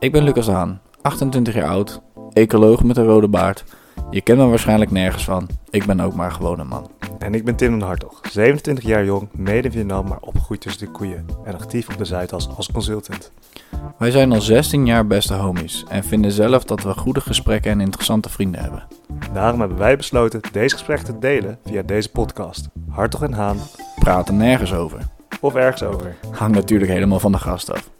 Ik ben Lucas Haan, 28 jaar oud, ecoloog met een rode baard. Je kent me waarschijnlijk nergens van. Ik ben ook maar gewoon een man. En ik ben Tim den Hartog, 27 jaar jong, mede in Vietnam, maar opgegroeid tussen de koeien. En actief op de Zuidas als consultant. Wij zijn al 16 jaar beste homies en vinden zelf dat we goede gesprekken en interessante vrienden hebben. Daarom hebben wij besloten deze gesprekken te delen via deze podcast. Hartog en Haan, Praten nergens over. of ergens over. Hangt natuurlijk helemaal van de gast af.